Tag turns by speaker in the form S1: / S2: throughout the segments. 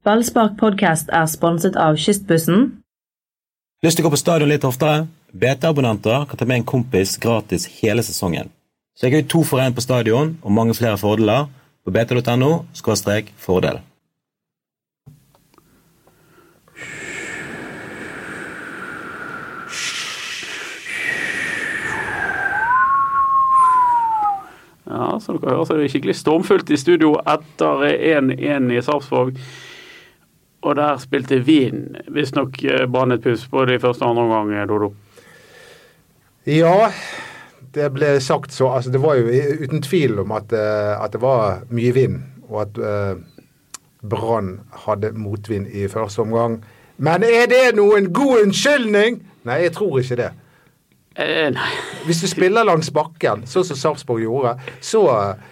S1: Ballspark podcast er sponset av Kystbussen.
S2: Lyst til å gå på stadion litt oftere? BT-abonnenter kan ta med en kompis gratis hele sesongen. Så jeg har to for én på stadion og mange flere fordeler på bt.no fordel.
S3: Ja, som dere hører så er det skikkelig stormfullt i studio etter 1-1 i Sarpsborg. Og der spilte Wien visstnok eh, Brann et puss både i første og andre omgang, eh, Dodo.
S4: Ja, det ble sagt så. Altså, det var jo uten tvil om at, eh, at det var mye vind, og at uh, Brann hadde motvind i første omgang. Men er det noen god unnskyldning? Nei, jeg tror ikke det.
S3: Eh, nei.
S4: Hvis du spiller langs bakken, sånn som Sarpsborg gjorde, så,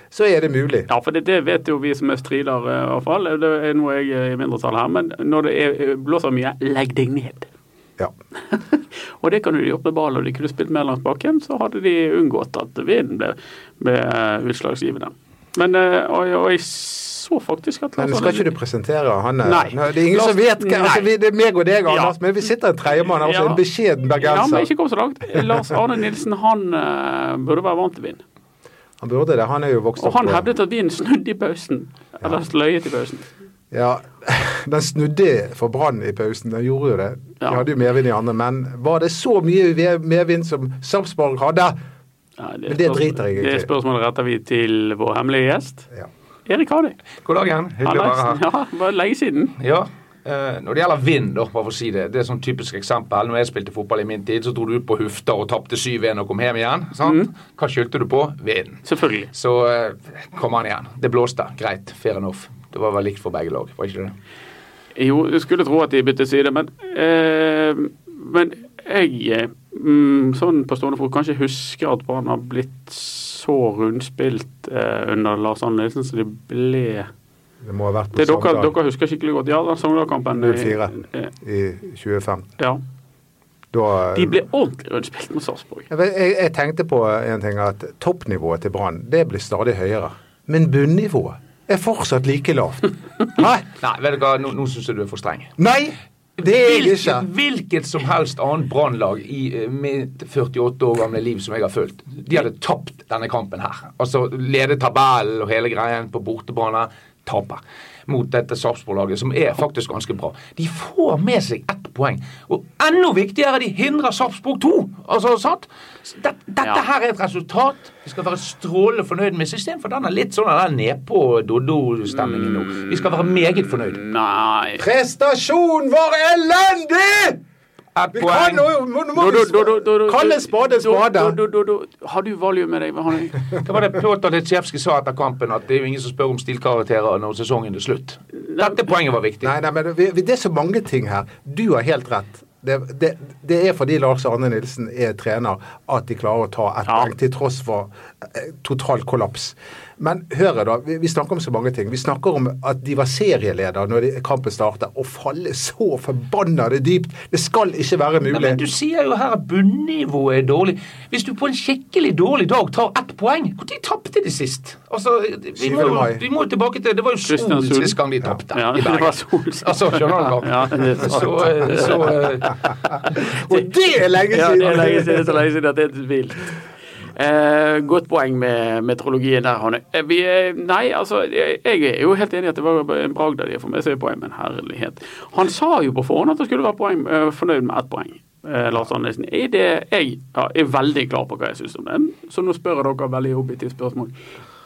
S4: så, er det mulig.
S3: Ja, for det, det vet jo vi som er stridere, i hvert fall. Det er noe jeg er i mindretall her. Men når det er, blåser mye, legg deg ned.
S4: Ja.
S3: og det kan du gjøre med ball, og de kunne spilt mer langs bakken, så hadde de unngått at vinden ble, ble utslagsgivende. Men, eh, og, og jeg så faktisk at
S4: Men skal ikke du presentere han?
S3: Nei.
S4: Det er ingen Lars, som vet hva altså, Det er meg og deg, Anders, ja. men vi sitter en tredjemann her, ja. en beskjeden bergenser.
S3: Ja, men ikke kom så langt. Lars Arne Nilsen, han uh, burde være vant til vind.
S4: Han burde det. Han er jo vokst
S3: opp Og han hevdet at vinden snudde i pausen. Eller sløyet i pausen.
S4: Ja, den snudde for Brann i pausen. Den gjorde jo det. De hadde jo medvind i andre. Men var det så mye medvind som Sarpsborg hadde?
S3: Ja,
S4: det, det driter jeg
S3: ikke i. Det spørsmålet retter vi til vår hemmelige gjest. Ja. Erik Hardy.
S5: God dag igjen. Hyggelig å være her.
S3: Ja, bare lenge siden.
S5: Ja. Uh, når det gjelder vind, da, bare for å si det, det er sånn typisk eksempel. Når jeg spilte fotball i min tid, så dro du ut på Hufta og tapte 7-1 og kom hjem igjen. sant? Mm. Hva skyldte du på? Vind.
S3: Selvfølgelig.
S5: Så uh, kom han igjen. Det blåste. Greit. Fair enough. Det var vel likt for begge lag, var ikke det?
S3: Jo, du skulle tro at de byttet side, men, eh, men jeg mm, sånn på stående fot kanskje husker at Brann har blitt så rundspilt eh, under Lars Arne Nilsen så de ble
S4: Det må ha vært på
S3: det dere, dere, husker skikkelig godt. Ja, den Sogndal-kampen
S4: 04 i 2015.
S3: Ja.
S4: Da,
S3: de ble ordentlig rundspilt mot Sarpsborg.
S4: Jeg, jeg, jeg, tenkte på en ting at toppnivået til Brann det blir stadig høyere. Men bunnivået er fortsatt like lavt.
S5: Nei vet du hva, nå, nå syns jeg du er for streng.
S4: Nei! Det er jeg ikke.
S5: Hvilket som helst annet brannlag i eh, mitt 48 år gamle liv som jeg har fulgt, de hadde tapt denne kampen her. Altså lede tabellen og hele greien på bortebane. Taper mot dette Sarpsborg-laget, som er faktisk ganske bra. De får med seg ett poeng. Og enda viktigere, de hindrer Sarpsborg 2. Altså, sant? Dette ja. her er et resultat vi skal være strålende fornøyd med. istedenfor for den er litt sånn der nedpå-Doddo-stemningen nå. Vi skal være meget fornøyd.
S3: Nei
S4: Prestasjonen var elendig! Vi kan nå, nå må vi kalle spade spade.
S3: Har du valium med deg?
S5: Det var det Pjotr Litsjevskij sa etter kampen, at det er jo ingen som spør om stilkarakterer når sesongen er slutt. Dette poenget var viktig.
S4: Nei, nei, men Det er så mange ting her. Du har helt rett. Det, det, det, er fordi Lars Arne Nilsen er trener at de klarer å ta ett poeng, til tross for eh, total kollaps. Men hør da, vi, vi, snakker om så mange ting. Vi snakker om at de var serieleder når de, kampen startet. Å falle så forbanna dypt! Det skal ikke være mulig.
S5: Nei, men Du sier jo her at bunnivået er dårlig. Hvis du på en skikkelig dårlig dag tar ett poeng Når tapte de sist? Altså, vi må, vi må tilbake til Det var jo Sol sist gang de tapte
S3: ja. ja, i Bergen.
S5: Altså, skjønner du hva? så,
S4: eh, så, eh, Og det er lenge
S3: siden! Ja, det er lenge siden, så lenge siden at det er vilt. Eh, godt poeng med meteorologien der, Hanne. Eh, vi, nei, altså, jeg er jo helt enig i at det var en bragd av de å få med seg poeng, men herlighet. Han sa jo på forhånd at det skulle være poeng, eh, fornøyd med ett poeng. Eh, Lars Andersen. Jeg, det, jeg ja, er veldig klar på hva jeg syns om det, så nå spør jeg dere veldig objektivt spørsmål.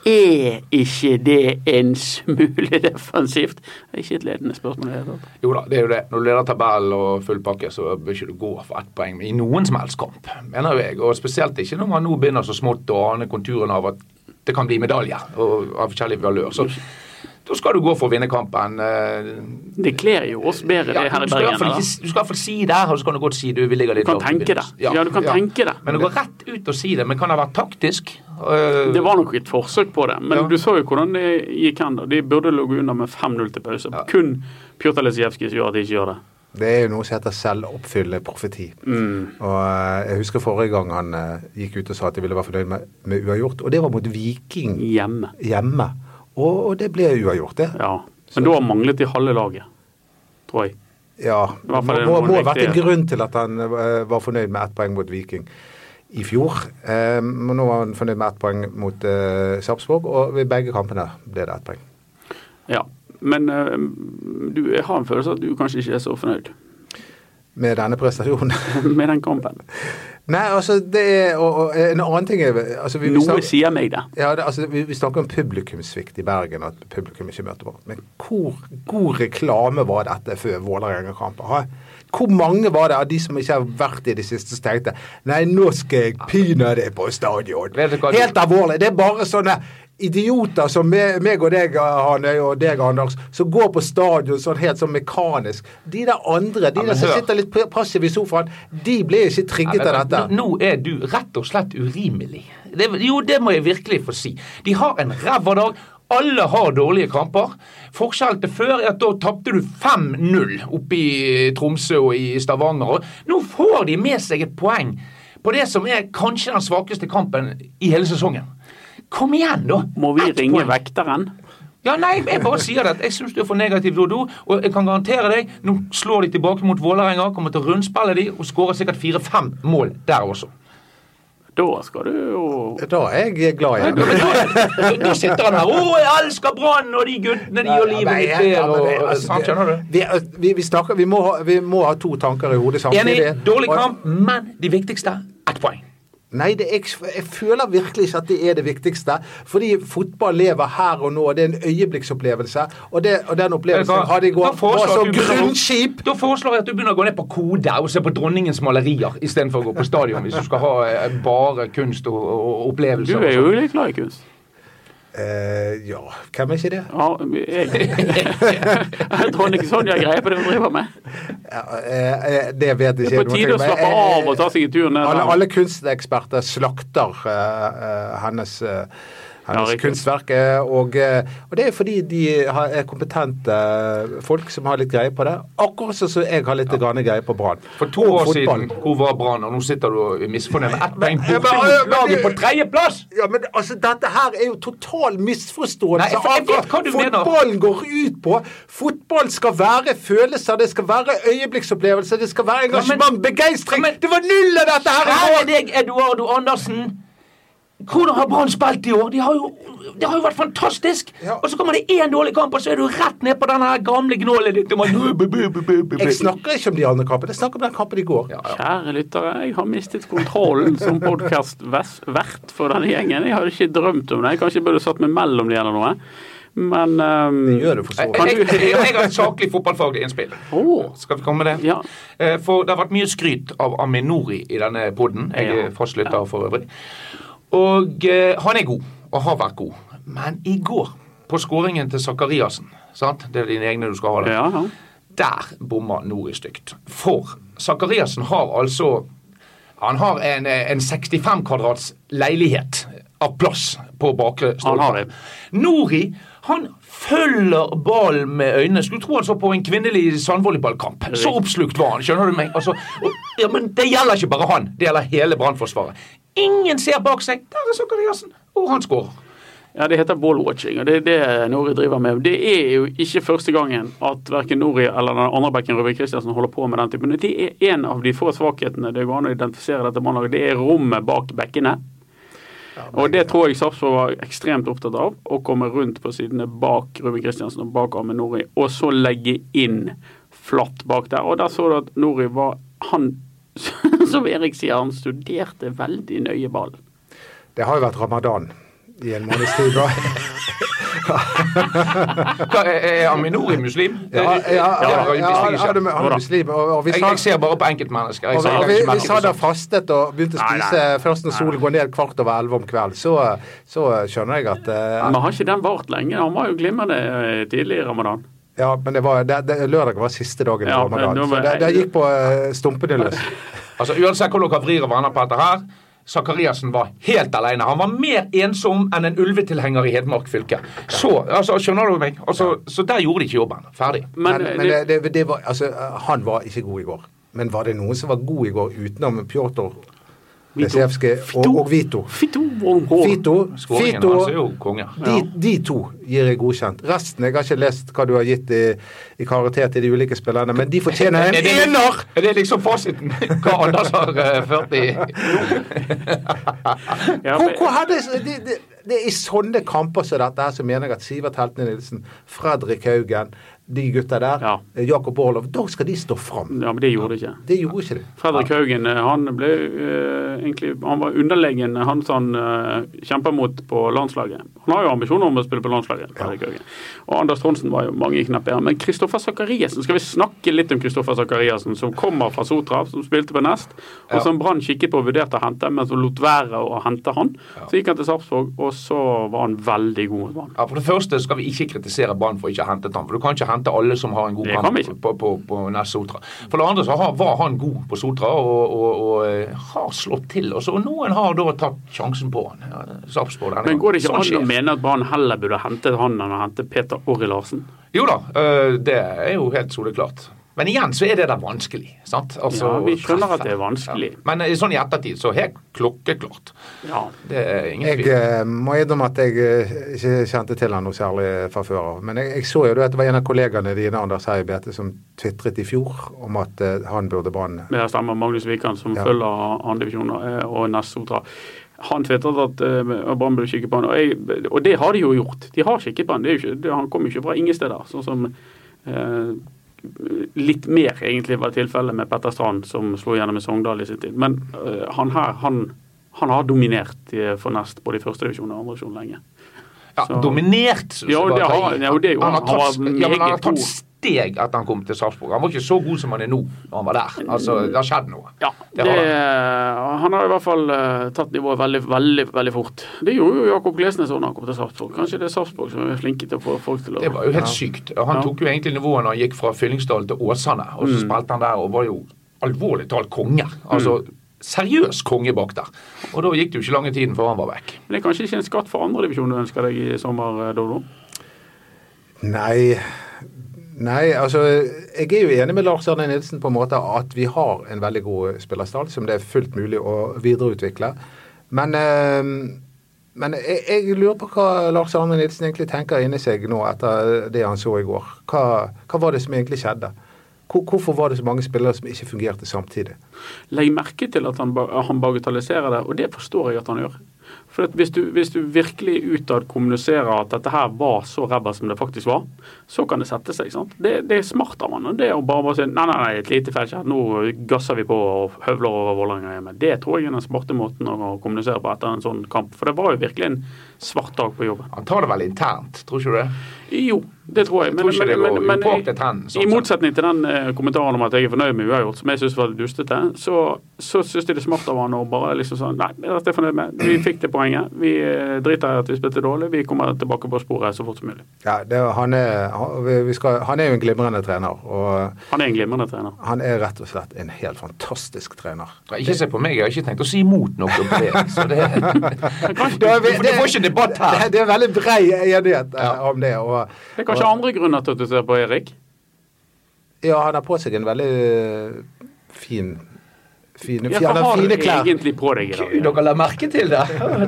S3: Er ikke det en smule defensivt? Det er ikke et ledende spørsmål.
S5: Jo da, det er jo det. Når du leder tabell og full pakke, så bør ikke du gå for ett poeng i noen som helst kamp, mener jeg. Og spesielt ikke når man nå begynner så smått å ane konturene av at det kan bli medaljer av forskjellig valør. Så da skal du gå for å vinne kampen. Eh,
S3: det kler jo oss bedre, det her i Bergen.
S5: Du skal iallfall si det, og så kan du godt si du ligger litt
S3: Du kan tenke det. Ja, ja, du kan ja. tenke det.
S5: Men å gå rett ut og si det, men kan det ha vært taktisk?
S3: Uh, det var nok et forsøk på det, men ja. du så jo hvordan det gikk hen. De burde ligget under med 5-0 til pause. Kun Pjotr Lesijevskij som gjør at de ikke gjør det.
S4: Det er jo noe som heter selvoppfyllende profeti. Mm. Og Jeg husker forrige gang han gikk ut og sa at de ville være fornøyd med, med uavgjort, og det var mot Viking
S3: hjemme.
S4: hjemme. Og, og det ble uavgjort, det.
S3: Ja. Men da manglet de halve laget, tror jeg.
S4: Ja. Det må, må ha vært en grunn til at han eh, var fornøyd med ett poeng mot Viking i fjor. Eh, men nå var han fornøyd med ett poeng mot uh, Sarpsborg, og ved begge kampene ble det ett poeng.
S3: Ja. Men eh, du, jeg har en følelse av at du kanskje ikke er så fornøyd
S4: Med denne prestasjonen.
S3: med den kampen.
S4: Nei, altså det er Og, og en annen ting er altså, vi, vi
S3: Noe
S4: snakker-
S3: sier meg det.
S4: Ja, det, altså, vi, vi snakker om publikumssvikt i Bergen, at publikum ikke møter opp. Men hvor god reklame var dette før Vålerenga-kampen? Hvor mange var det av de som ikke har vært i det siste, som tenkte Nei, nå skal jeg pinadø på stadion. Helt alvorlig. Det er bare sånne idioter som meg, og deg, Hanøy, og deg, Anders, som går på stadion sånn helt sånn mekanisk. De der andre, de
S5: Ja,
S4: der som sitter litt passive i sofaen, de ble ikke trigget av dette.
S5: Nå, er du rett og slett urimelig. Det, jo, det må jeg virkelig få si. De har en ræva dag. Alle har dårlige kamper. Forskjellen til før er at da tapte du 5-0 oppe i Tromsø og i Stavanger. Nå får de med seg et poeng på det som er kanskje den svakeste kampen i hele sesongen. Kom igjen, da!
S3: Må vi
S5: Ett
S3: ringe
S5: poeng.
S3: vekteren?
S5: Ja, nei, jeg bare sier det. Jeg syns du er for negativ, Dodo. Og jeg kan garantere deg, nå slår de tilbake mot Vålerenga, kommer til å rundspille de og skårer sikkert fire-fem mål der også.
S3: Da skal du jo
S4: Da er jeg glad igjen.
S5: Da, da sitter han her 'Å, jeg elsker Brann', og de guttene, de gjør livet mitt bedre. og-
S4: altså,
S5: sant, Skjønner du?
S4: Vi, vi, vi, snakker, vi, må ha, vi må ha to tanker i hodet samtidig.
S5: Enig, dårlig
S4: Og-
S5: kamp, men det viktigste ett poeng.
S4: Nei, det er, ikke- jeg føler virkelig ikke at det er det viktigste. Fordi fotball lever her og nå. og Det er en øyeblikksopplevelse. Og, det, og den opplevelsen
S5: jeg
S4: hadde i går var så grunnskip.
S5: Da foreslår jeg at du begynner å gå ned på kode og se på dronningens malerier istedenfor å gå på stadion, hvis du skal ha eh, bare kunst og, og opplevelser.
S3: Du er jo litt glad i kunst.
S4: Eh, ja, hvem er ikke det?
S3: Ja, jeg tror ikke sånn jeg greier på det hun driver med.
S4: Ja, eh, eh, det vet
S3: jeg
S4: ikke Det
S3: er på tide å slappe av og ta seg en tur ned
S4: Alle, alle kunsteksperter slakter eh, eh, hennes, hennes kunstverk. og, eh, og det er fordi de er kompetente eh, folk som har litt greie på det. Akkurat sånn som jeg har litt ja. greie på Brann.
S5: For to år
S4: fotball.
S5: siden, hvor var Brann? Og nå sitter du og er misfornøyd med ett poeng
S4: Ja,
S5: borte mot laget på tredjeplass!
S4: Ja, men altså, Dette her er jo total misforståelse
S5: Nei, for jeg vet hva du mener.
S4: fotballen går ut på. Fotball skal være følelser, det skal være øyeblikksopplevelser, det skal være engasjement, begeistring.
S5: Ja,
S4: Det var null av dette her! Her
S5: Kjære
S4: går!
S5: deg, Eduardo Andersen. Hvordan har Brann spilt i år? De har jo, det har jo vært fantastisk!
S4: Ja.
S5: Og så kommer det én dårlig kamp, og så er du rett ned på den gamle gnålet ditt. om at-
S4: Jeg snakker ikke om de andre kampene, jeg snakker om den kampen i går.
S5: Ja, ja.
S3: Kjære lyttere, jeg har mistet kontrollen som podkastvert for denne gjengen. Jeg hadde ikke drømt om det. Jeg kanskje burde satt meg mellom de eller noe. Men um,
S4: Det gjør det for så vidt.
S5: jeg, jeg, jeg har et saklig fotballfaglig innspill.
S3: Oh.
S5: Skal vi komme med det?
S3: Ja.
S5: Eh, For det har vært mye skryt av Aminori i denne poden. Jeg er fastlytter for øvrig. Og eh, han er god, og har vært god. Men i går, på skåringen til Sakariassen sant? Det er dine egne du skal ha der.
S3: ja, ja.
S5: Der bomma Nori stygt. For Sakariassen har altså Han har en, eh, en 65 kvadrats leilighet av plass på bakre stolpe. Nori han følger ballen med øynene. Skulle tro han så på en kvinnelig sandvolleyballkamp. Så oppslukt var han. Skjønner du meg? Altså, og, ja, men Det gjelder ikke bare han, det gjelder hele Brannforsvaret. Ingen ser bak seg. Der er Sakariassen, og han skårer.
S3: Ja, Det heter ballwatching, og det er det Nori driver med. Det er jo ikke første gangen at verken Nori eller den andre bekken Røve Christiansen holder på med den typen. Det er en av de få svakhetene det går an å identifisere dette mannlaget. Det er rommet bak bekkene. Og det tror jeg Sarpsborg var ekstremt opptatt av. Å komme rundt på sidene bak Ruben Kristiansen og bak Amund Nori, og så legge inn flatt bak der. Og der så du at Nori var Han, som Erik sier, han studerte veldig nøye ballen.
S4: Det har jo vært ramadan i en måneds tid.
S5: Er Aminori muslim?
S4: Ja, ja, han er- muslim. Og, og vi
S5: Jeg,
S4: sa,
S5: jeg ser bare på enkeltmennesker. Jeg
S4: og vi,
S5: på
S4: da
S5: sånn.
S4: fastet og begynte å
S3: Nei, nei.
S4: spise først når solen går ned kvart over elleve om kvelden. Så, så skjønner jeg at uh,
S3: Men har ikke den vart lenge? Han var jo glimrende eh, tidlig i ramadan.
S4: Ja, men det var, det, det, lørdag var siste dagen i
S3: Ja,
S4: ramadan. Så det, det gikk på uh, stumpene løs.
S5: Altså, Uansett hvordan dere vrir og vender på dette her, Zakariassen var helt alene. Han var mer ensom enn en ulvetilhenger i Hedmark fylke. Så, altså, skjønner du meg? Altså, Så der gjorde de ikke jobben. Ferdig.
S3: Men,
S4: Men, men det, det, det var, altså, han var ikke god i går. Men var det noen som var god i går utenom Pjotr Lesevskij og, og Vito.
S3: Fito.
S4: Fito,
S5: Skåringen
S4: Fito
S5: hans er jo konge.
S4: de, de to gir jeg godkjent. Resten Jeg har ikke lest hva du har gitt i, i karakter til de ulike spillerne, men de fortjener en
S5: Er det,
S4: ener!
S5: er det liksom fasiten? Hva Anders har uh, ført i
S4: Hvor,
S3: men-
S4: hvor hadde, det, det, det er I sånne kamper som dette her, så mener jeg at Sivert Heltene Nilsen, Fredrik Haugen, de gutta der,
S3: Ja.
S4: eh, Jakob Orlov, da skal de stå fram.
S3: ja, men det gjorde det ikke.
S4: Det gjorde ikke det.
S3: Fredrik Haugen eh, han ble uh, egentlig Han var underlegen han som uh, kjemper mot på landslaget. Han har jo ambisjoner om å spille på landslaget. Fredrik Haugen. Og Anders Tronsen var jo mange knapp bedre. Men Kristoffer Sakariassen, skal vi snakke litt om Kristoffer Sakariassen, som kommer fra Sotra, som spilte på Nest, og
S5: Ja.
S3: som Brann kikket på og vurderte å hente, men som lot være å hente han. Så gikk han til Sarpsborg, og så var han veldig god.
S5: Ja, For det første skal vi ikke kritisere Brann for ikke å ha hentet han, For du kan ikke hente alle som har en god kamp på, på, på Nest Sotra. For det andre så har, var han god på Sotra og, og, og eh, har slått til. Også. Og noen har da tatt sjansen på han. Ja, Sarpsborg denne
S3: Men går det ikke.
S5: Sånn
S3: an å mene at Brann heller burde hentet han enn å hente Peter Orri Larsen?
S5: Jo da, øh, det er jo helt soleklart. Men igjen så er det da vanskelig. sant? Altså,
S3: Ja, vi skjønner at det er vanskelig.
S5: Ja. Men i sånn i ettertid så helt klokkeklart.
S3: Ja.
S5: Det er ingen
S4: Jeg
S5: tvil.
S4: eh, må innrømme at jeg eh, ikke kjente til han noe særlig fra før av. Men jeg, jeg så jo at det var en av kollegaene dine, Anders Heie Bete, som tvitret i fjor om at eh, han burde Brann
S3: Det stemmer. Magnus Wikan, som
S4: Ja.
S3: følger andredivisjoner eh, og Nessotra Han tvitret at uh, Brann burde kikke på han, og, jeg, og det har de jo gjort. De har kikket på han. Det er jo ikke, det, han kom jo ikke fra ingen steder. Sånn som eh, litt mer egentlig var tilfellet med Petter Strand, som slo gjennom i Sogndal i sin tid. Men uh, han her, han, han har dominert eh, for Nest både i første divisjon og andre divisjon lenge.
S5: Ja,
S3: så-
S5: dominert.
S3: Ja, det har- ja, det jo
S5: han har
S3: tatt, Han var
S5: ja, han har tatt. Steg etter han kom til Sarpsborg. Han var ikke så god som han er nå når han var der. Altså, Det har skjedd noe.
S3: Ja,
S5: Det
S3: det, han har i hvert fall eh, tatt nivået veldig, veldig veldig fort. Det gjorde jo Jakob Glesnes òg da han kom til Sarpsborg. Kanskje det er Sarpsborg som er flinke til å få folk til å
S5: Det var jo helt sykt. Han
S3: Ja.
S5: tok jo egentlig nivået når han gikk fra Fyllingsdal til Åsane, og
S3: Mm.
S5: så spilte han der og var jo alvorlig talt konge. Altså seriøs konge bak der. Og da gikk det jo ikke lange tiden før han var vekk.
S3: Men det er kanskje ikke en skatt for andredivisjon du ønsker deg i sommer, eh, Dodo?
S4: Nei, nei, altså Jeg er jo enig med Lars Arne Nilsen på en måte at vi har en veldig god spillerstall som det er fullt mulig å videreutvikle. Men, eh, men jeg, jeg lurer på hva Lars Arne Nilsen egentlig tenker inni seg nå etter det han så i går. Hva, hva var det som egentlig skjedde? Hvor, hvorfor var det så mange spillere som ikke fungerte samtidig?
S3: Legg merke til at han, han bagatelliserer det, og det forstår jeg at han gjør. For hvis, du, hvis du virkelig utad kommuniserer at dette her var så ræva som det faktisk var, så kan det sette seg. sant? Det, det er smart av han. Det å bare, bare si nei, nei, nei, et lite feilskjær, nå gasser vi på og høvler over Vålerenga hjemme. Det tror jeg er den smarte måten å kommunisere på etter en sånn kamp. For det var jo virkelig en svart dag på jobben.
S5: Han tar det vel internt, tror ikke du det?
S3: Jo, det tror jeg.
S5: Jeg tror ikke det går upåaktet hen, sånn
S3: i motsetning til den eh, kommentaren om at jeg er fornøyd med uavgjort, som jeg syns var dustete, så, så syns jeg det er smart av han å bare liksom sånn Nei, dette er jeg fornøyd med. Vi fikk det poenget. Vi eh, driter i at vi spilte dårlig. Vi kommer tilbake på sporet så fort som mulig.
S4: Ja, det, han, er, han, vi skal, han er jo en glimrende trener, og
S3: Han er en glimrende trener.
S4: han er rett og slett en helt fantastisk trener.
S5: Ja, Ikke se på meg, jeg har ikke tenkt å si imot noe om det. Så det,
S3: det,
S5: det, det, får ikke debatt her.
S4: Det, det er veldig brei enighet eh, om det. Og,
S3: det er kanskje andre grunner til at du ser på Erik?
S4: ja, han har på seg en veldig eh, fin fine,
S3: Ja, hva
S4: har
S3: du
S4: klær.
S3: egentlig på deg i dag?
S5: Gud, dere la merke til det?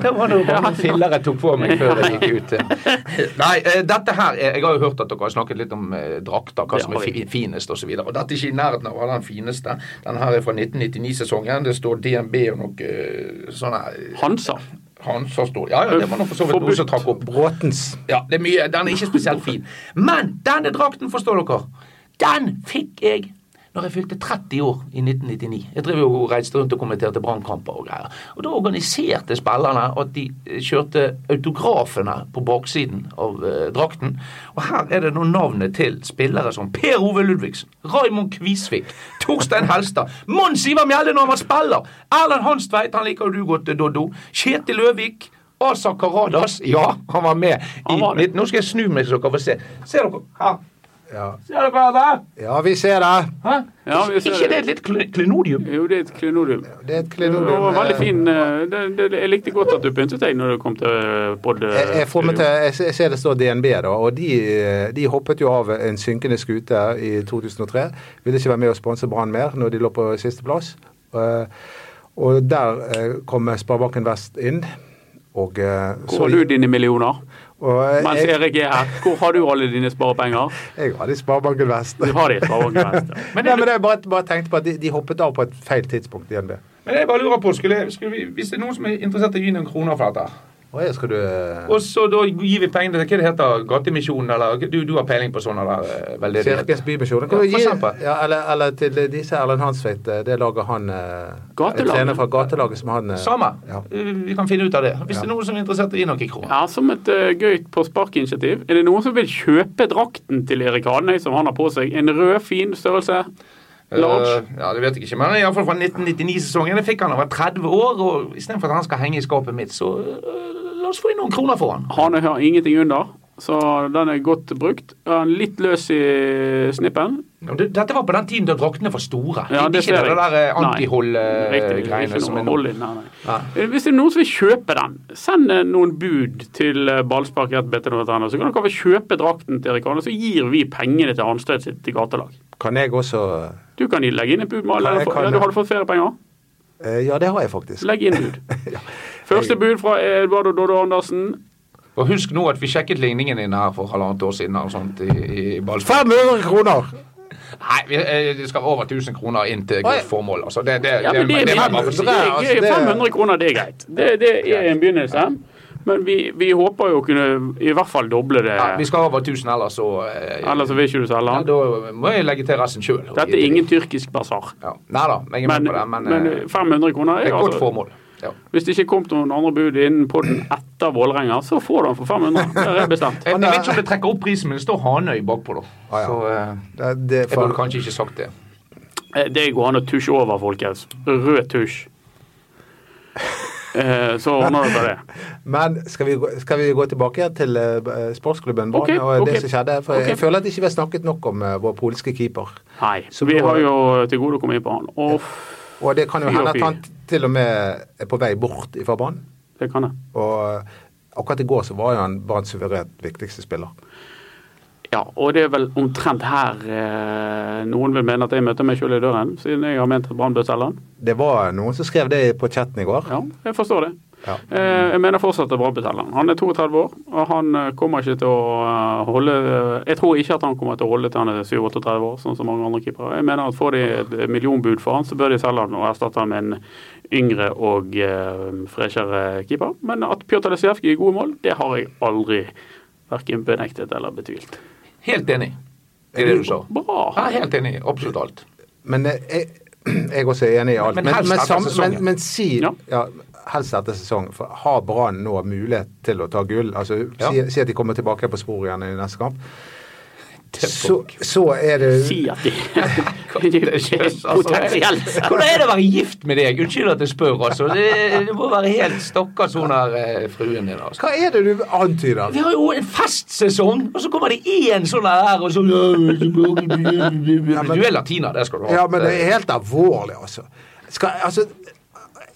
S5: Det var noe mange filler jeg tok på meg før jeg gikk ut. Nei, eh, dette her er, Jeg har jo hørt at dere har snakket litt om eh, drakter, hva som er finest osv. Dette er ikke i nærheten av å være den fineste. Den her er fra 1999-sesongen. Det står DNB og noe sånn her
S3: Hansa.
S5: Hansa stor. Ja, ja, det var nå for så vidt noe som trakk opp.
S4: Bråtens.
S5: Ja, det er mye, Den er ikke spesielt fin. Men denne drakten, forstår dere, den fikk jeg når jeg fylte 30 år i 1999. Jeg drev jo og reiste rundt og kommenterte brannkamper og greier. Og Da organiserte spillerne at de eh, kjørte autografene på baksiden av eh, drakten. Og her er det nå navnet til spillere som Per Ove Ludvigsen, Raymond Kvisvik, Torstein Helstad, Mons Ivar Mjelde når han var spiller, Erlend Hanstveit, han liker jo du godt, Doddo, Kjetil Løvik, Asa Karadas, ja, han var med. I,
S3: var.
S5: Nå skal jeg snu meg så dere får se. Ser dere? Her.
S4: Ja.
S5: Ser dere det?
S4: ja, vi ser det.
S5: Hæ?
S3: Ja, vi ser
S5: ikke
S3: det.
S5: det et litt kl- klenodium?
S3: Jo, det er et klenodium.
S4: Det er et
S3: Det var veldig
S4: eh,
S3: fin. eh, Det, det, jeg likte godt at du pyntet deg når du kom til pod.
S4: Jeg, jeg, får med til, jeg ser- det står DNB, da, og de, eh, de hoppet jo av en synkende skute i 2003. Ville ikke være med å sponse Brann mer når de lå på sisteplass. Og der eh, kom Sparebanken Vest inn. Og, eh,
S3: Hvor har du dine millioner?
S4: Og,
S3: Mens
S4: jeg,
S3: Erik er her, hvor har du alle dine sparepenger?
S4: jeg har de i Sparebanken Vest.
S3: Du har de i Sparebanken Vest. ja.
S4: Men, Nei, men jeg bare, bare tenkte på at de, de hoppet av på et feil tidspunkt i DNB.
S5: Men jeg bare lurer på, skulle, skulle vi, Hvis det er noen som er interessert i å gi noen kroner for dette
S4: Og skal du eh,
S5: Og så da gir vi pengene til hva det heter, Gatemisjonen, eller du, du har peiling på sånne der eh, veldedighet?
S4: Kirkens Bymisjon.
S5: Ja, for eksempel.
S4: Ja, eller, eller til disse Erlend Hansveit, eh, det lager han
S3: Gatelaget?
S4: en trener fra gatelaget som han
S5: Samme.
S4: Ja.
S5: Vi kan finne ut av det. Hvis
S4: Ja.
S5: det er noen som er interessert i noen kroner.
S3: Ja, Som et uh, gøy på sparkinitiativ. Er det noen som vil kjøpe drakten til Erik Hanøy som han har på seg? En rød, fin størrelse? Large?
S5: Ja, det vet jeg ikke, men iallfall fra 1999-sesongen. Det fikk han da han var 30 år, og istedenfor at han skal henge i skapet mitt, så la oss få inn noen kroner for han.
S3: Hane har ingenting under, så den er godt brukt. Litt løs i snippen?
S5: Dette var på den tiden da draktene var store.
S3: Ja, det
S5: ikke
S3: ser
S5: det der eh,
S3: Nei.
S5: Antihold-greiene som er nå.
S3: hold i den her, nei.
S5: Ja.
S3: Eh, Hvis det er noen som vil kjøpe den, send eh, noen bud til eh, ballspark.bt.no, så kan dere kjøpe drakten til Erik Arne, så gir vi pengene til Hanstøt sitt til gatelag.
S4: Kan jeg også
S3: Du kan legge inn et bud. Mal,
S4: Kan
S3: ja, du har du fått feriepenger?
S4: eh, Ja, det har jeg faktisk.
S3: Legg inn bud. Første bud fra Edvard og Doddo Andersen.
S5: Og husk nå at vi sjekket ligningen din her for halvannet år siden og sånt i, i ballspill.
S4: 500 kroner!
S5: Nei, eh, det skal over 1000 kroner inn til godt formål. Altså, det, det,
S3: Ja, det,
S5: det,
S3: det,
S5: må jeg bare få si.
S3: det, er
S4: altså,
S3: gøy.
S4: det-
S3: 500 kroner, det er greit. Det, det er en begynnelse. Men vi, vi håper jo å kunne i hvert fall doble det.
S5: Ja, vi skal over 1000 ellers, så eh,
S3: Ellers så vil ikke du selge
S5: ja,
S3: den.
S5: Da må jeg legge til resten sjøl.
S3: Dette er ingen tyrkisk basar.
S5: ja. Nei da, jeg er
S3: Men,
S5: med på det, men,
S3: men
S5: eh,
S3: 500 kroner
S5: det
S3: er
S5: er et godt
S3: altså
S5: formål. Ja.
S3: Hvis det ikke kom noen andre bud innen podden etter Vålerenga, så får du den for 500. Det er bestemt.
S5: Jeg, jeg vet ikke om det trekker opp prisen, men det står Hanøy bakpå, da.
S4: Ah, ja.
S5: Så eh,
S4: Det, det,
S5: jeg burde kanskje ikke sagt det.
S3: Eh, Det går an å tusje over, folkens. Rød tusj. Eh, Så ordner dere det.
S4: Men skal vi, skal vi gå tilbake til sportsklubben Brann
S3: okay,
S4: og det som skjedde? For
S3: okay.
S4: jeg føler at ikke vi har snakket nok om vår polske keeper.
S3: Nei.
S4: Så
S3: vi har jo til gode å komme inn på han. Og
S4: Og det kan jo hende at han til og med er på vei bort fra Brann.
S3: det kan jeg.
S4: Og eh, akkurat i går så var jo han Branns suverent viktigste spiller.
S3: Ja, og det er vel omtrent her eh, noen vil mene at jeg møter meg sjøl i døren, siden jeg har ment at Brann bør selge han.
S4: Det var noen som skrev det på chatten i går.
S3: Ja, jeg forstår det.
S4: Ja.
S3: Eh, jeg mener fortsatt at er bra selge han. Han er 32 år, og han eh, kommer ikke til å eh, holde Jeg tror ikke at han kommer til å holde til han er 37-38 år, sånn som mange andre keepere. Jeg mener at får de et millionbud for han, så bør de selge han og erstatte han med en yngre og freshere keeper. Men at Pjotr Lesijevskij er gode mål, det har jeg aldri verken benektet eller betvilt.
S5: Helt enig i det du sa.
S3: Bra.
S5: Er helt enig absolutt alt.
S4: Men jeg, jeg også er enig i alt.
S5: Men
S4: men,
S5: men,
S4: men, men si
S3: Ja.
S4: ja. Helst etter sesong. For har Brann nå mulighet til å ta gull? Altså,
S5: Ja.
S4: si, si at de kommer tilbake på sporet igjen i neste kamp. Så, så er det
S3: Si at de
S5: altså.
S3: Potensielt.
S5: Hvordan er det å være gift med deg? Unnskyld at jeg spør, altså. Det, det må være helt stakkars hun her eh, fruen din. altså.
S4: Hva er det du antyder?
S5: Vi har jo en festsesong, og så kommer det én sånn her og så Du er latiner, det skal du ha.
S4: Ja, men det er helt alvorlig, altså. Skal, altså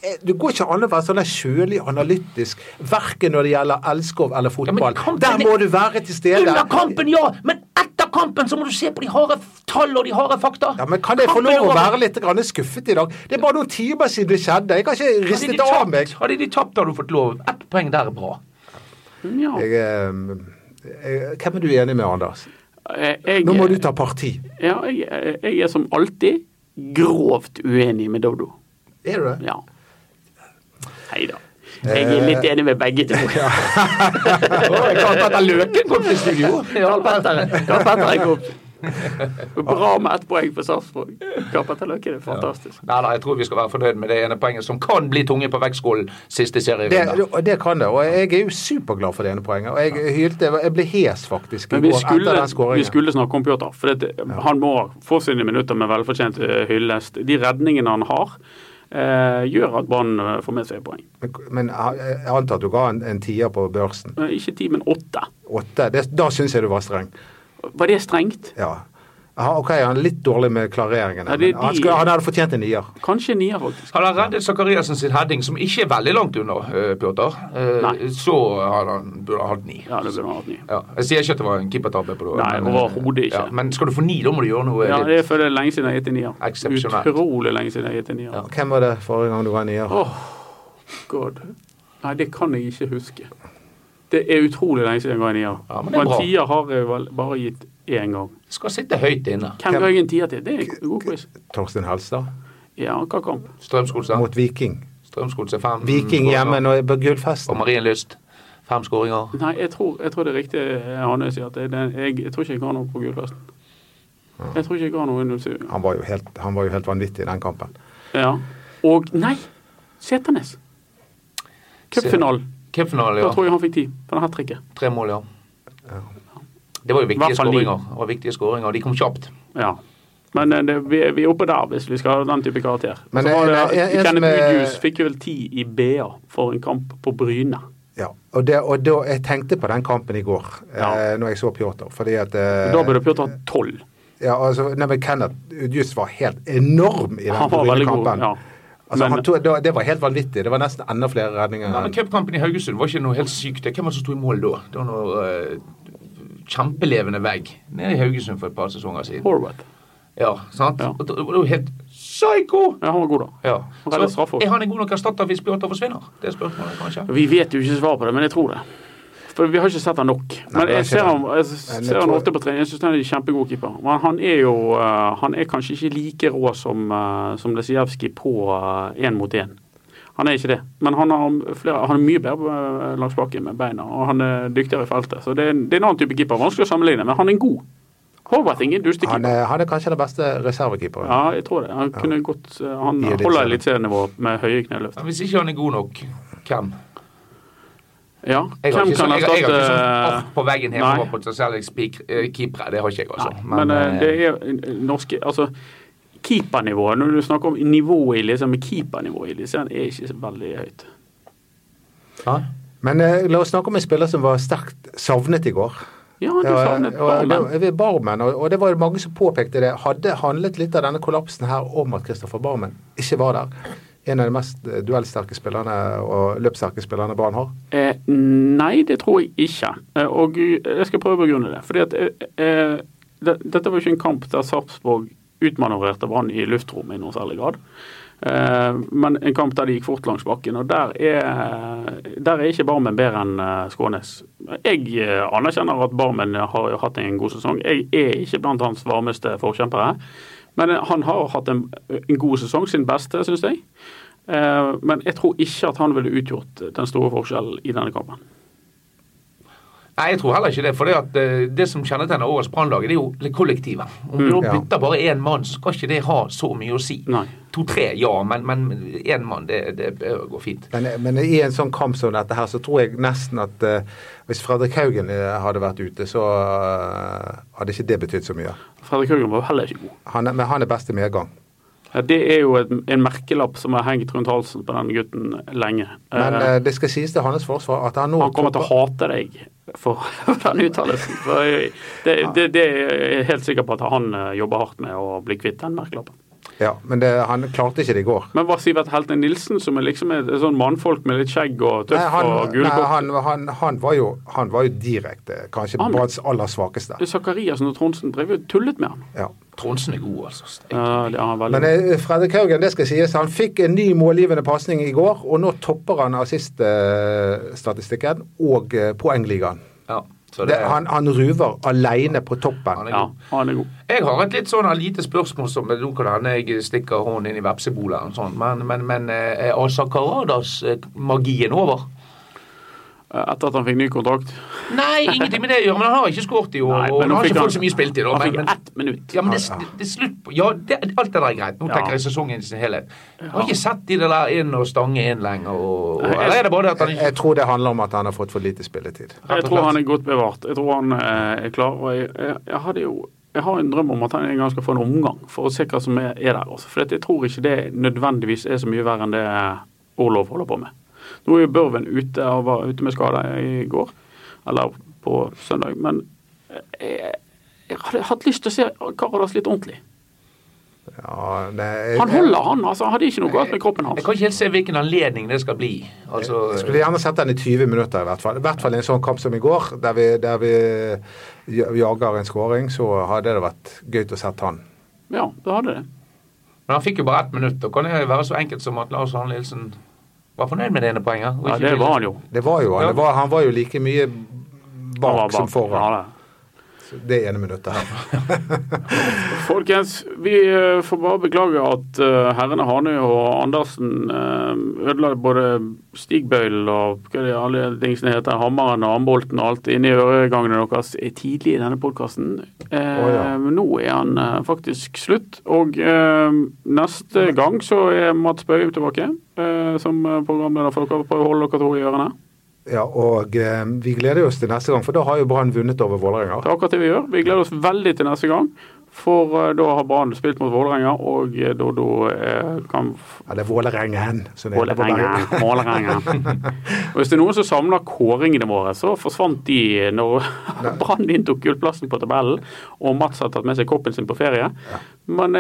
S4: det går ikke an å være sånn kjølig analytisk, verken når det gjelder elskov eller fotball.
S5: kampen
S4: Der
S5: er-
S4: må du være til stede.
S5: Under kampen, ja! Men etter kampen så må du se på de harde tall og de harde fakta.
S4: Ja, men Kan jeg få
S5: Kampen
S4: lov å være litt grann skuffet i dag? Det er bare noen timer siden det skjedde. Jeg kan ikke
S5: ristet
S4: riste det av meg.
S5: hadde de tapt, hadde du fått lov. Ett poeng der er bra.
S3: Ja.
S4: Jeg, eh, jeg, hvem er du enig med, Anders?
S3: Eh, Jeg,
S4: Nå må du ta parti.
S3: Ja, jeg, jeg er som alltid grovt uenig med Dodo.
S4: Er du det?
S3: Ja. Nei da. Jeg er litt enig med begge to.
S5: Karl Petter Løken kom til studio.
S3: Karl Petter Karl Petter er god. Bra med ett poeng for Sarpsborg. Karl Petter Løken er fantastisk.
S5: Nei nei, jeg tror vi skal være fornøyd med det ene poenget som kan bli tunge på vektskålen siste
S4: Det,
S5: serierunde.
S4: Det, det kan det, og jeg er jo superglad for det ene poenget. Og jeg hylte Jeg ble hes, faktisk, i
S3: vi
S4: går
S3: skulle,
S4: etter den
S3: vi skulle snakke om Pjotr. For det, han må få sine minutter med velfortjent eh, hyllest. De redningene han har, gjør at Brann eh, får med seg poeng.
S4: Men, jeg antar at du ga en, en tier på børsen.
S3: Eh, Ikke ti, men åtte.
S4: Åtte. Det, da syns jeg du var streng.
S3: Var det strengt?
S4: Ja. Ja, ok, han er litt dårlig med klareringene.
S3: Ja,
S4: de, han, skulle, han hadde fortjent en nier.
S3: Kanskje en nier, faktisk.
S5: Hadde han reddet Zakariassen sin heading, som ikke er veldig langt unna, uh, Pjotr,
S3: uh,
S5: så hadde han burde hatt ni.
S3: Ja, det burde han hatt ni.
S5: Ja, jeg sier ikke at det var en keepertabbe på det.
S3: Nei,
S5: men,
S3: overhodet ikke.
S5: Ja, men skal du få ni, da må du gjøre noe
S3: Ja,
S5: litt
S3: det er er lenge siden jeg har gitt en nier. Utrolig lenge siden jeg har gitt en nier.
S5: Ja.
S4: Hvem var det forrige gang du var nier?
S3: Åh, god. Nei, det kan jeg ikke huske. Det er utrolig lenge siden jeg var nier.
S5: Ja, men det er
S3: en
S5: bra.
S3: tier har jeg vel bare gitt én gang.
S5: Skal sitte høyt inne.
S3: Hvem ga jeg en tier til? Det er en god quiz.
S4: Torstein Helstad?
S3: Ja, hva kamp?
S5: Strømsgodset.
S4: Mot Viking.
S5: Strømsgodset fem.
S4: Viking hjemme nå på
S5: Og
S4: gullfesten.
S5: Marienlyst. Fem skåringer.
S3: Nei, jeg tror, jeg tror det er riktig Hanne sier. at det, det, jeg, jeg tror ikke jeg har noe på gullfesten. Jeg tror ikke jeg har noe i 07.
S4: Han var jo helt, han var jo helt vanvittig i den kampen.
S3: Ja. Og nei! Seternes. Cupfinalen.
S5: ja.
S3: Da tror jeg han fikk ti på det hat tricket.
S5: Tre mål, ja. Det var jo viktige skåringer. Og viktige skåringer. De kom kjapt.
S3: Ja. Men eh, det, vi, vi er oppe der hvis vi skal ha den type karakter.
S4: Men
S3: Så var
S4: det-
S3: det,
S4: det er
S3: Kenneth Udjus fikk jo vel ti i BA for en kamp på Bryne.
S4: Ja, og, det, og da, jeg tenkte på den kampen i går,
S3: Ja.
S4: eh, når jeg så Pjotr. Fordi at eh,
S3: Da burde Pjotr hatt tolv.
S4: ja, altså, nei, men Kenneth Udjus var helt enorm i den Bryne-kampen.
S3: Ja.
S4: Altså,
S3: Men-
S4: han tog, det var helt vanvittig. Det var nesten enda flere redninger.
S5: Ja, men Cupkampen i Haugesund var ikke noe helt sykt. Hvem var det som sto i mål da? Det var noe eh, kjempelevende vegg nede i Haugesund for et par sesonger siden.
S3: Horvath.
S5: Ja, sant?
S3: Ja.
S5: Og det var jo helt psycho!
S3: Ja, han var god, da.
S5: Ja.
S3: Han
S5: Så er han en god nok erstatter hvis Pjotr forsvinner? Det er spørsmålet, kanskje.
S3: Vi vet jo ikke svar på det, men jeg tror det. For vi har ikke sett han nok.
S4: Nei,
S3: Men jeg ser han, jeg ser han ofte på trening. Jeg syns han er en kjempegod keeper. Men han er jo eh, Han er kanskje ikke like rå som, uh, som Lesijevskij på én mot én. Han er ikke det. Men han, har flere, han er mye bedre eh, langs bakken med beina, og han er dyktigere i feltet. Så det er, det er en annen type keeper. Vanskelig å sammenligne, men han er god. Håvarting er dustekeeper.
S4: han, han er kanskje den beste reservekeeperen.
S3: Ja, jeg tror det. Han kunne godt eh, Han holder
S4: Eliteserien.
S3: eliteserienivå med høye kneløft.
S5: Hvis ikke han er god nok, hvem?
S3: Ja,
S5: Jeg har
S3: hvem
S5: ikke,
S3: kan
S5: erstatte jeg, jeg har ikke sånn på veggen
S3: her,
S5: hjemme på potensielle eh, keepere. Det har ikke jeg, altså.
S3: Men, eh, det er norske Altså, keepernivået Når du snakker om nivået i liksom, keepernivået i Eliteserien, er ikke så veldig høyt.
S5: Ja.
S4: Men eh, la oss snakke om en spiller som var sterkt savnet i går.
S3: Ja, du savnet Barmen.
S4: Barmen, og, og det var jo mange som påpekte det. Hadde handlet litt av denne kollapsen her om at Kristoffer Barmen ikke var der? En av de mest eh, duellsterke spillerne og løpssterke spillerne Brann har.
S3: Eh, nei, det tror jeg ikke. Eh, og jeg skal prøve å begrunne det. Fordi at eh, eh, det, Dette var ikke en kamp der Sarpsborg utmanøvrerte Brann i luftrommet i noen særlig grad. Eh, men en kamp der de gikk fort langs bakken, og der er, der er ikke Barmen bedre enn eh, Skånes. Jeg eh, anerkjenner at Barmen har hatt en god sesong. Jeg er ikke blant hans varmeste forkjempere. Men han har hatt en, en god sesong, sin beste, syns jeg. Men jeg tror ikke at han ville utgjort den store forskjellen i denne kampen.
S5: Nei, jeg tror heller ikke det. For det, at, eh, det som kjennetegner årets Brannlag, er jo det kollektive. Om du
S3: Mm,
S4: ja.
S5: bytter bare én mann, så skal ikke det ha så mye å si. To-tre, ja, men én mann, det, det går fint.
S4: Men, men i en sånn kamp som dette her, så tror jeg nesten at uh, hvis Fredrik Haugen eh, hadde vært ute, så uh, hadde ikke det betydd så mye.
S3: Fredrik Haugen var heller ikke god.
S4: Han er, men han er best i medgang.
S3: Ja, Det er jo et, en merkelapp som har hengt rundt halsen på den gutten lenge.
S4: Men
S3: eh,
S4: det skal sies til hans forsvar at han nå
S3: han kommer til å hate deg for, for den uttalelsen. Det, det, det er jeg helt sikker på at han eh, jobber hardt med å bli kvitt den merkelappen.
S4: Ja, men det, han klarte ikke det i går.
S3: Men hva Sivert Helten Nilsen, som er liksom et, et sånn mannfolk med litt skjegg og tøff
S4: Nei, han,
S3: og
S4: nei,
S3: gule kort
S4: han, han, han, var jo, han var jo direkte kanskje
S3: Han-
S4: aller svakeste.
S3: Zakariassen og Trondsen drev jo tullet med han.
S4: Ja.
S5: Tronsen er god, altså.
S3: Ja, det er veldig
S4: Men eh, Fredrik Haugen, det skal sies, han fikk en ny målgivende pasning i går, og nå topper han assiststatistikken og eh, poengligaen.
S5: Ja, så
S4: Det,
S5: det,
S4: han, han ruver alene på toppen.
S5: Han er
S3: Ja, han er god.
S5: Jeg har et litt sånn lite spørsmål som nå kan hende jeg stikker hånden inn i vepsebolet, og sånn, men, men, men eh, er Asa Karadas-magien over?
S3: Eh, Etter at han fikk ny kontrakt.
S5: Nei, ingenting med det å gjøre, men han har ikke skåret i år.
S3: Nei,
S5: og han har ikke fått så mye spilt i år.
S3: Han fikk
S5: men,
S3: ett minutt.
S5: ja, men det, det, er slutt på Ja, det, alt det der er greit. Nå
S3: Ja.
S5: tenker jeg sesongen i sin helhet. Jeg har ikke sett de der inn og stange inn lenger. Og, og, eller er det bare det at han ikke
S4: jeg tror det handler om at han har fått for lite spilletid.
S3: Jeg tror han er godt bevart. Jeg tror han eh, er klar. Og jeg, jeg, jeg hadde jo jeg har en drøm om at han en gang skal få en omgang, for å se hva som er, er der. Også. For jeg tror ikke det nødvendigvis er så mye verre enn det Orlov holder på med. Nå er jo Børven ute og var ute med skade i går, eller på søndag. Men jeg, jeg hadde hatt lyst til å se Karadas litt ordentlig.
S4: Ja, det,
S3: Han holder, han. altså. Han hadde ikke noe galt med kroppen hans.
S5: Jeg kan ikke helt se hvilken anledning det skal bli. Altså,
S4: Jeg skulle gjerne sett den i 20 minutter, i hvert fall. I hvert fall i en sånn kamp som i går, der vi, der vi jager en skåring, så hadde det vært gøy å sett han.
S3: Ja, det hadde det.
S5: Men han fikk jo bare ett minutt. Og kan det være så enkelt som at Lars Arne Nilsen var fornøyd med det ene poenget?
S3: Ja, det var han jo.
S4: Det var jo han. Det var, han var jo like mye
S3: bak,
S4: bak som foran.
S3: Ja, det.
S4: Ene minuttet her.
S3: Folkens, vi eh, får bare beklage at eh, herrene Hanøy og Andersen eh, ødela både stigbøylen og hva det alle tingene heter, hammeren og armbolten og alt inni øregangene deres tidlig i denne podkasten. Eh,
S4: Å, ja.
S3: Nå er han faktisk slutt. Og neste gang så er Mats Bøy tilbake eh, som programleder for dere. Prøv å holde dere to i ørene.
S4: Ja, og eh, vi gleder oss til neste gang, for da har jo Brann vunnet over Vålerenga.
S3: Det er akkurat det vi gjør. Vi gleder oss veldig til neste gang. For eh, da har Brann spilt mot Vålerenga, og eh, da, da eh, kan
S4: Ja, det er
S3: Vålerengen. Og hvis det er noen som savner kåringene våre, så forsvant de når Brann inntok gullplassen på tabellen, og Mats har tatt med seg koppen sin på ferie. Men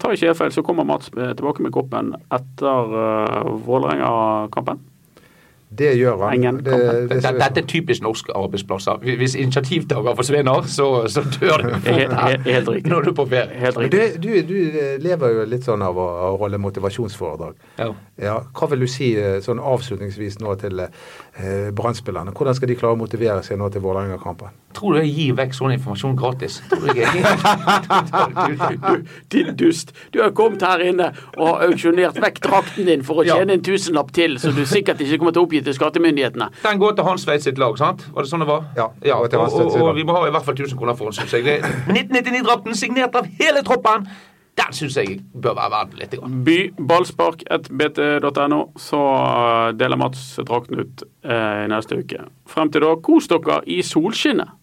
S3: tar ikke jeg feil, så kommer Mats tilbake med koppen etter uh, Vålerenga-kampen.
S4: Det gjør han.
S3: Ingen,
S4: Det,
S3: det,
S4: det,
S5: Dette, dette er typisk norske arbeidsplasser. Hvis initiativtaker forsvinner, så, så dør du
S3: Helt, riktig.
S5: når du er på ferie.
S3: Helt riktig.
S4: du, du, du lever jo litt sånn av å, å holde motivasjonsforedrag.
S5: Ja.
S4: Ja, hva vil du si eh, sånn avslutningsvis nå til eh, Brann-spillerne? Hvordan skal de klare å motivere seg nå til Vålerenga-kampen?
S5: Tror du jeg gir vekk sånn informasjon gratis? Tror du jeg
S3: din dust. Du har kommet her inne og auksjonert vekk drakten din for å
S5: Ja.
S3: tjene en tusenlapp til, så du sikkert ikke kommer til å oppgi til skattemyndighetene.
S5: Den går til Hans veit sitt lag, sant? Var det sånn det var?
S4: Ja, det går
S5: og, og, og vi må ha i hvert fall 1000 kroner for den, syns jeg. 1999-drakten signert av hele troppen! Den syns jeg bør være verdt litt.
S3: By ballspark 1bt.no, så deler Mats drakten ut eh, neste uke. Frem til da, kos dere i solskinnet.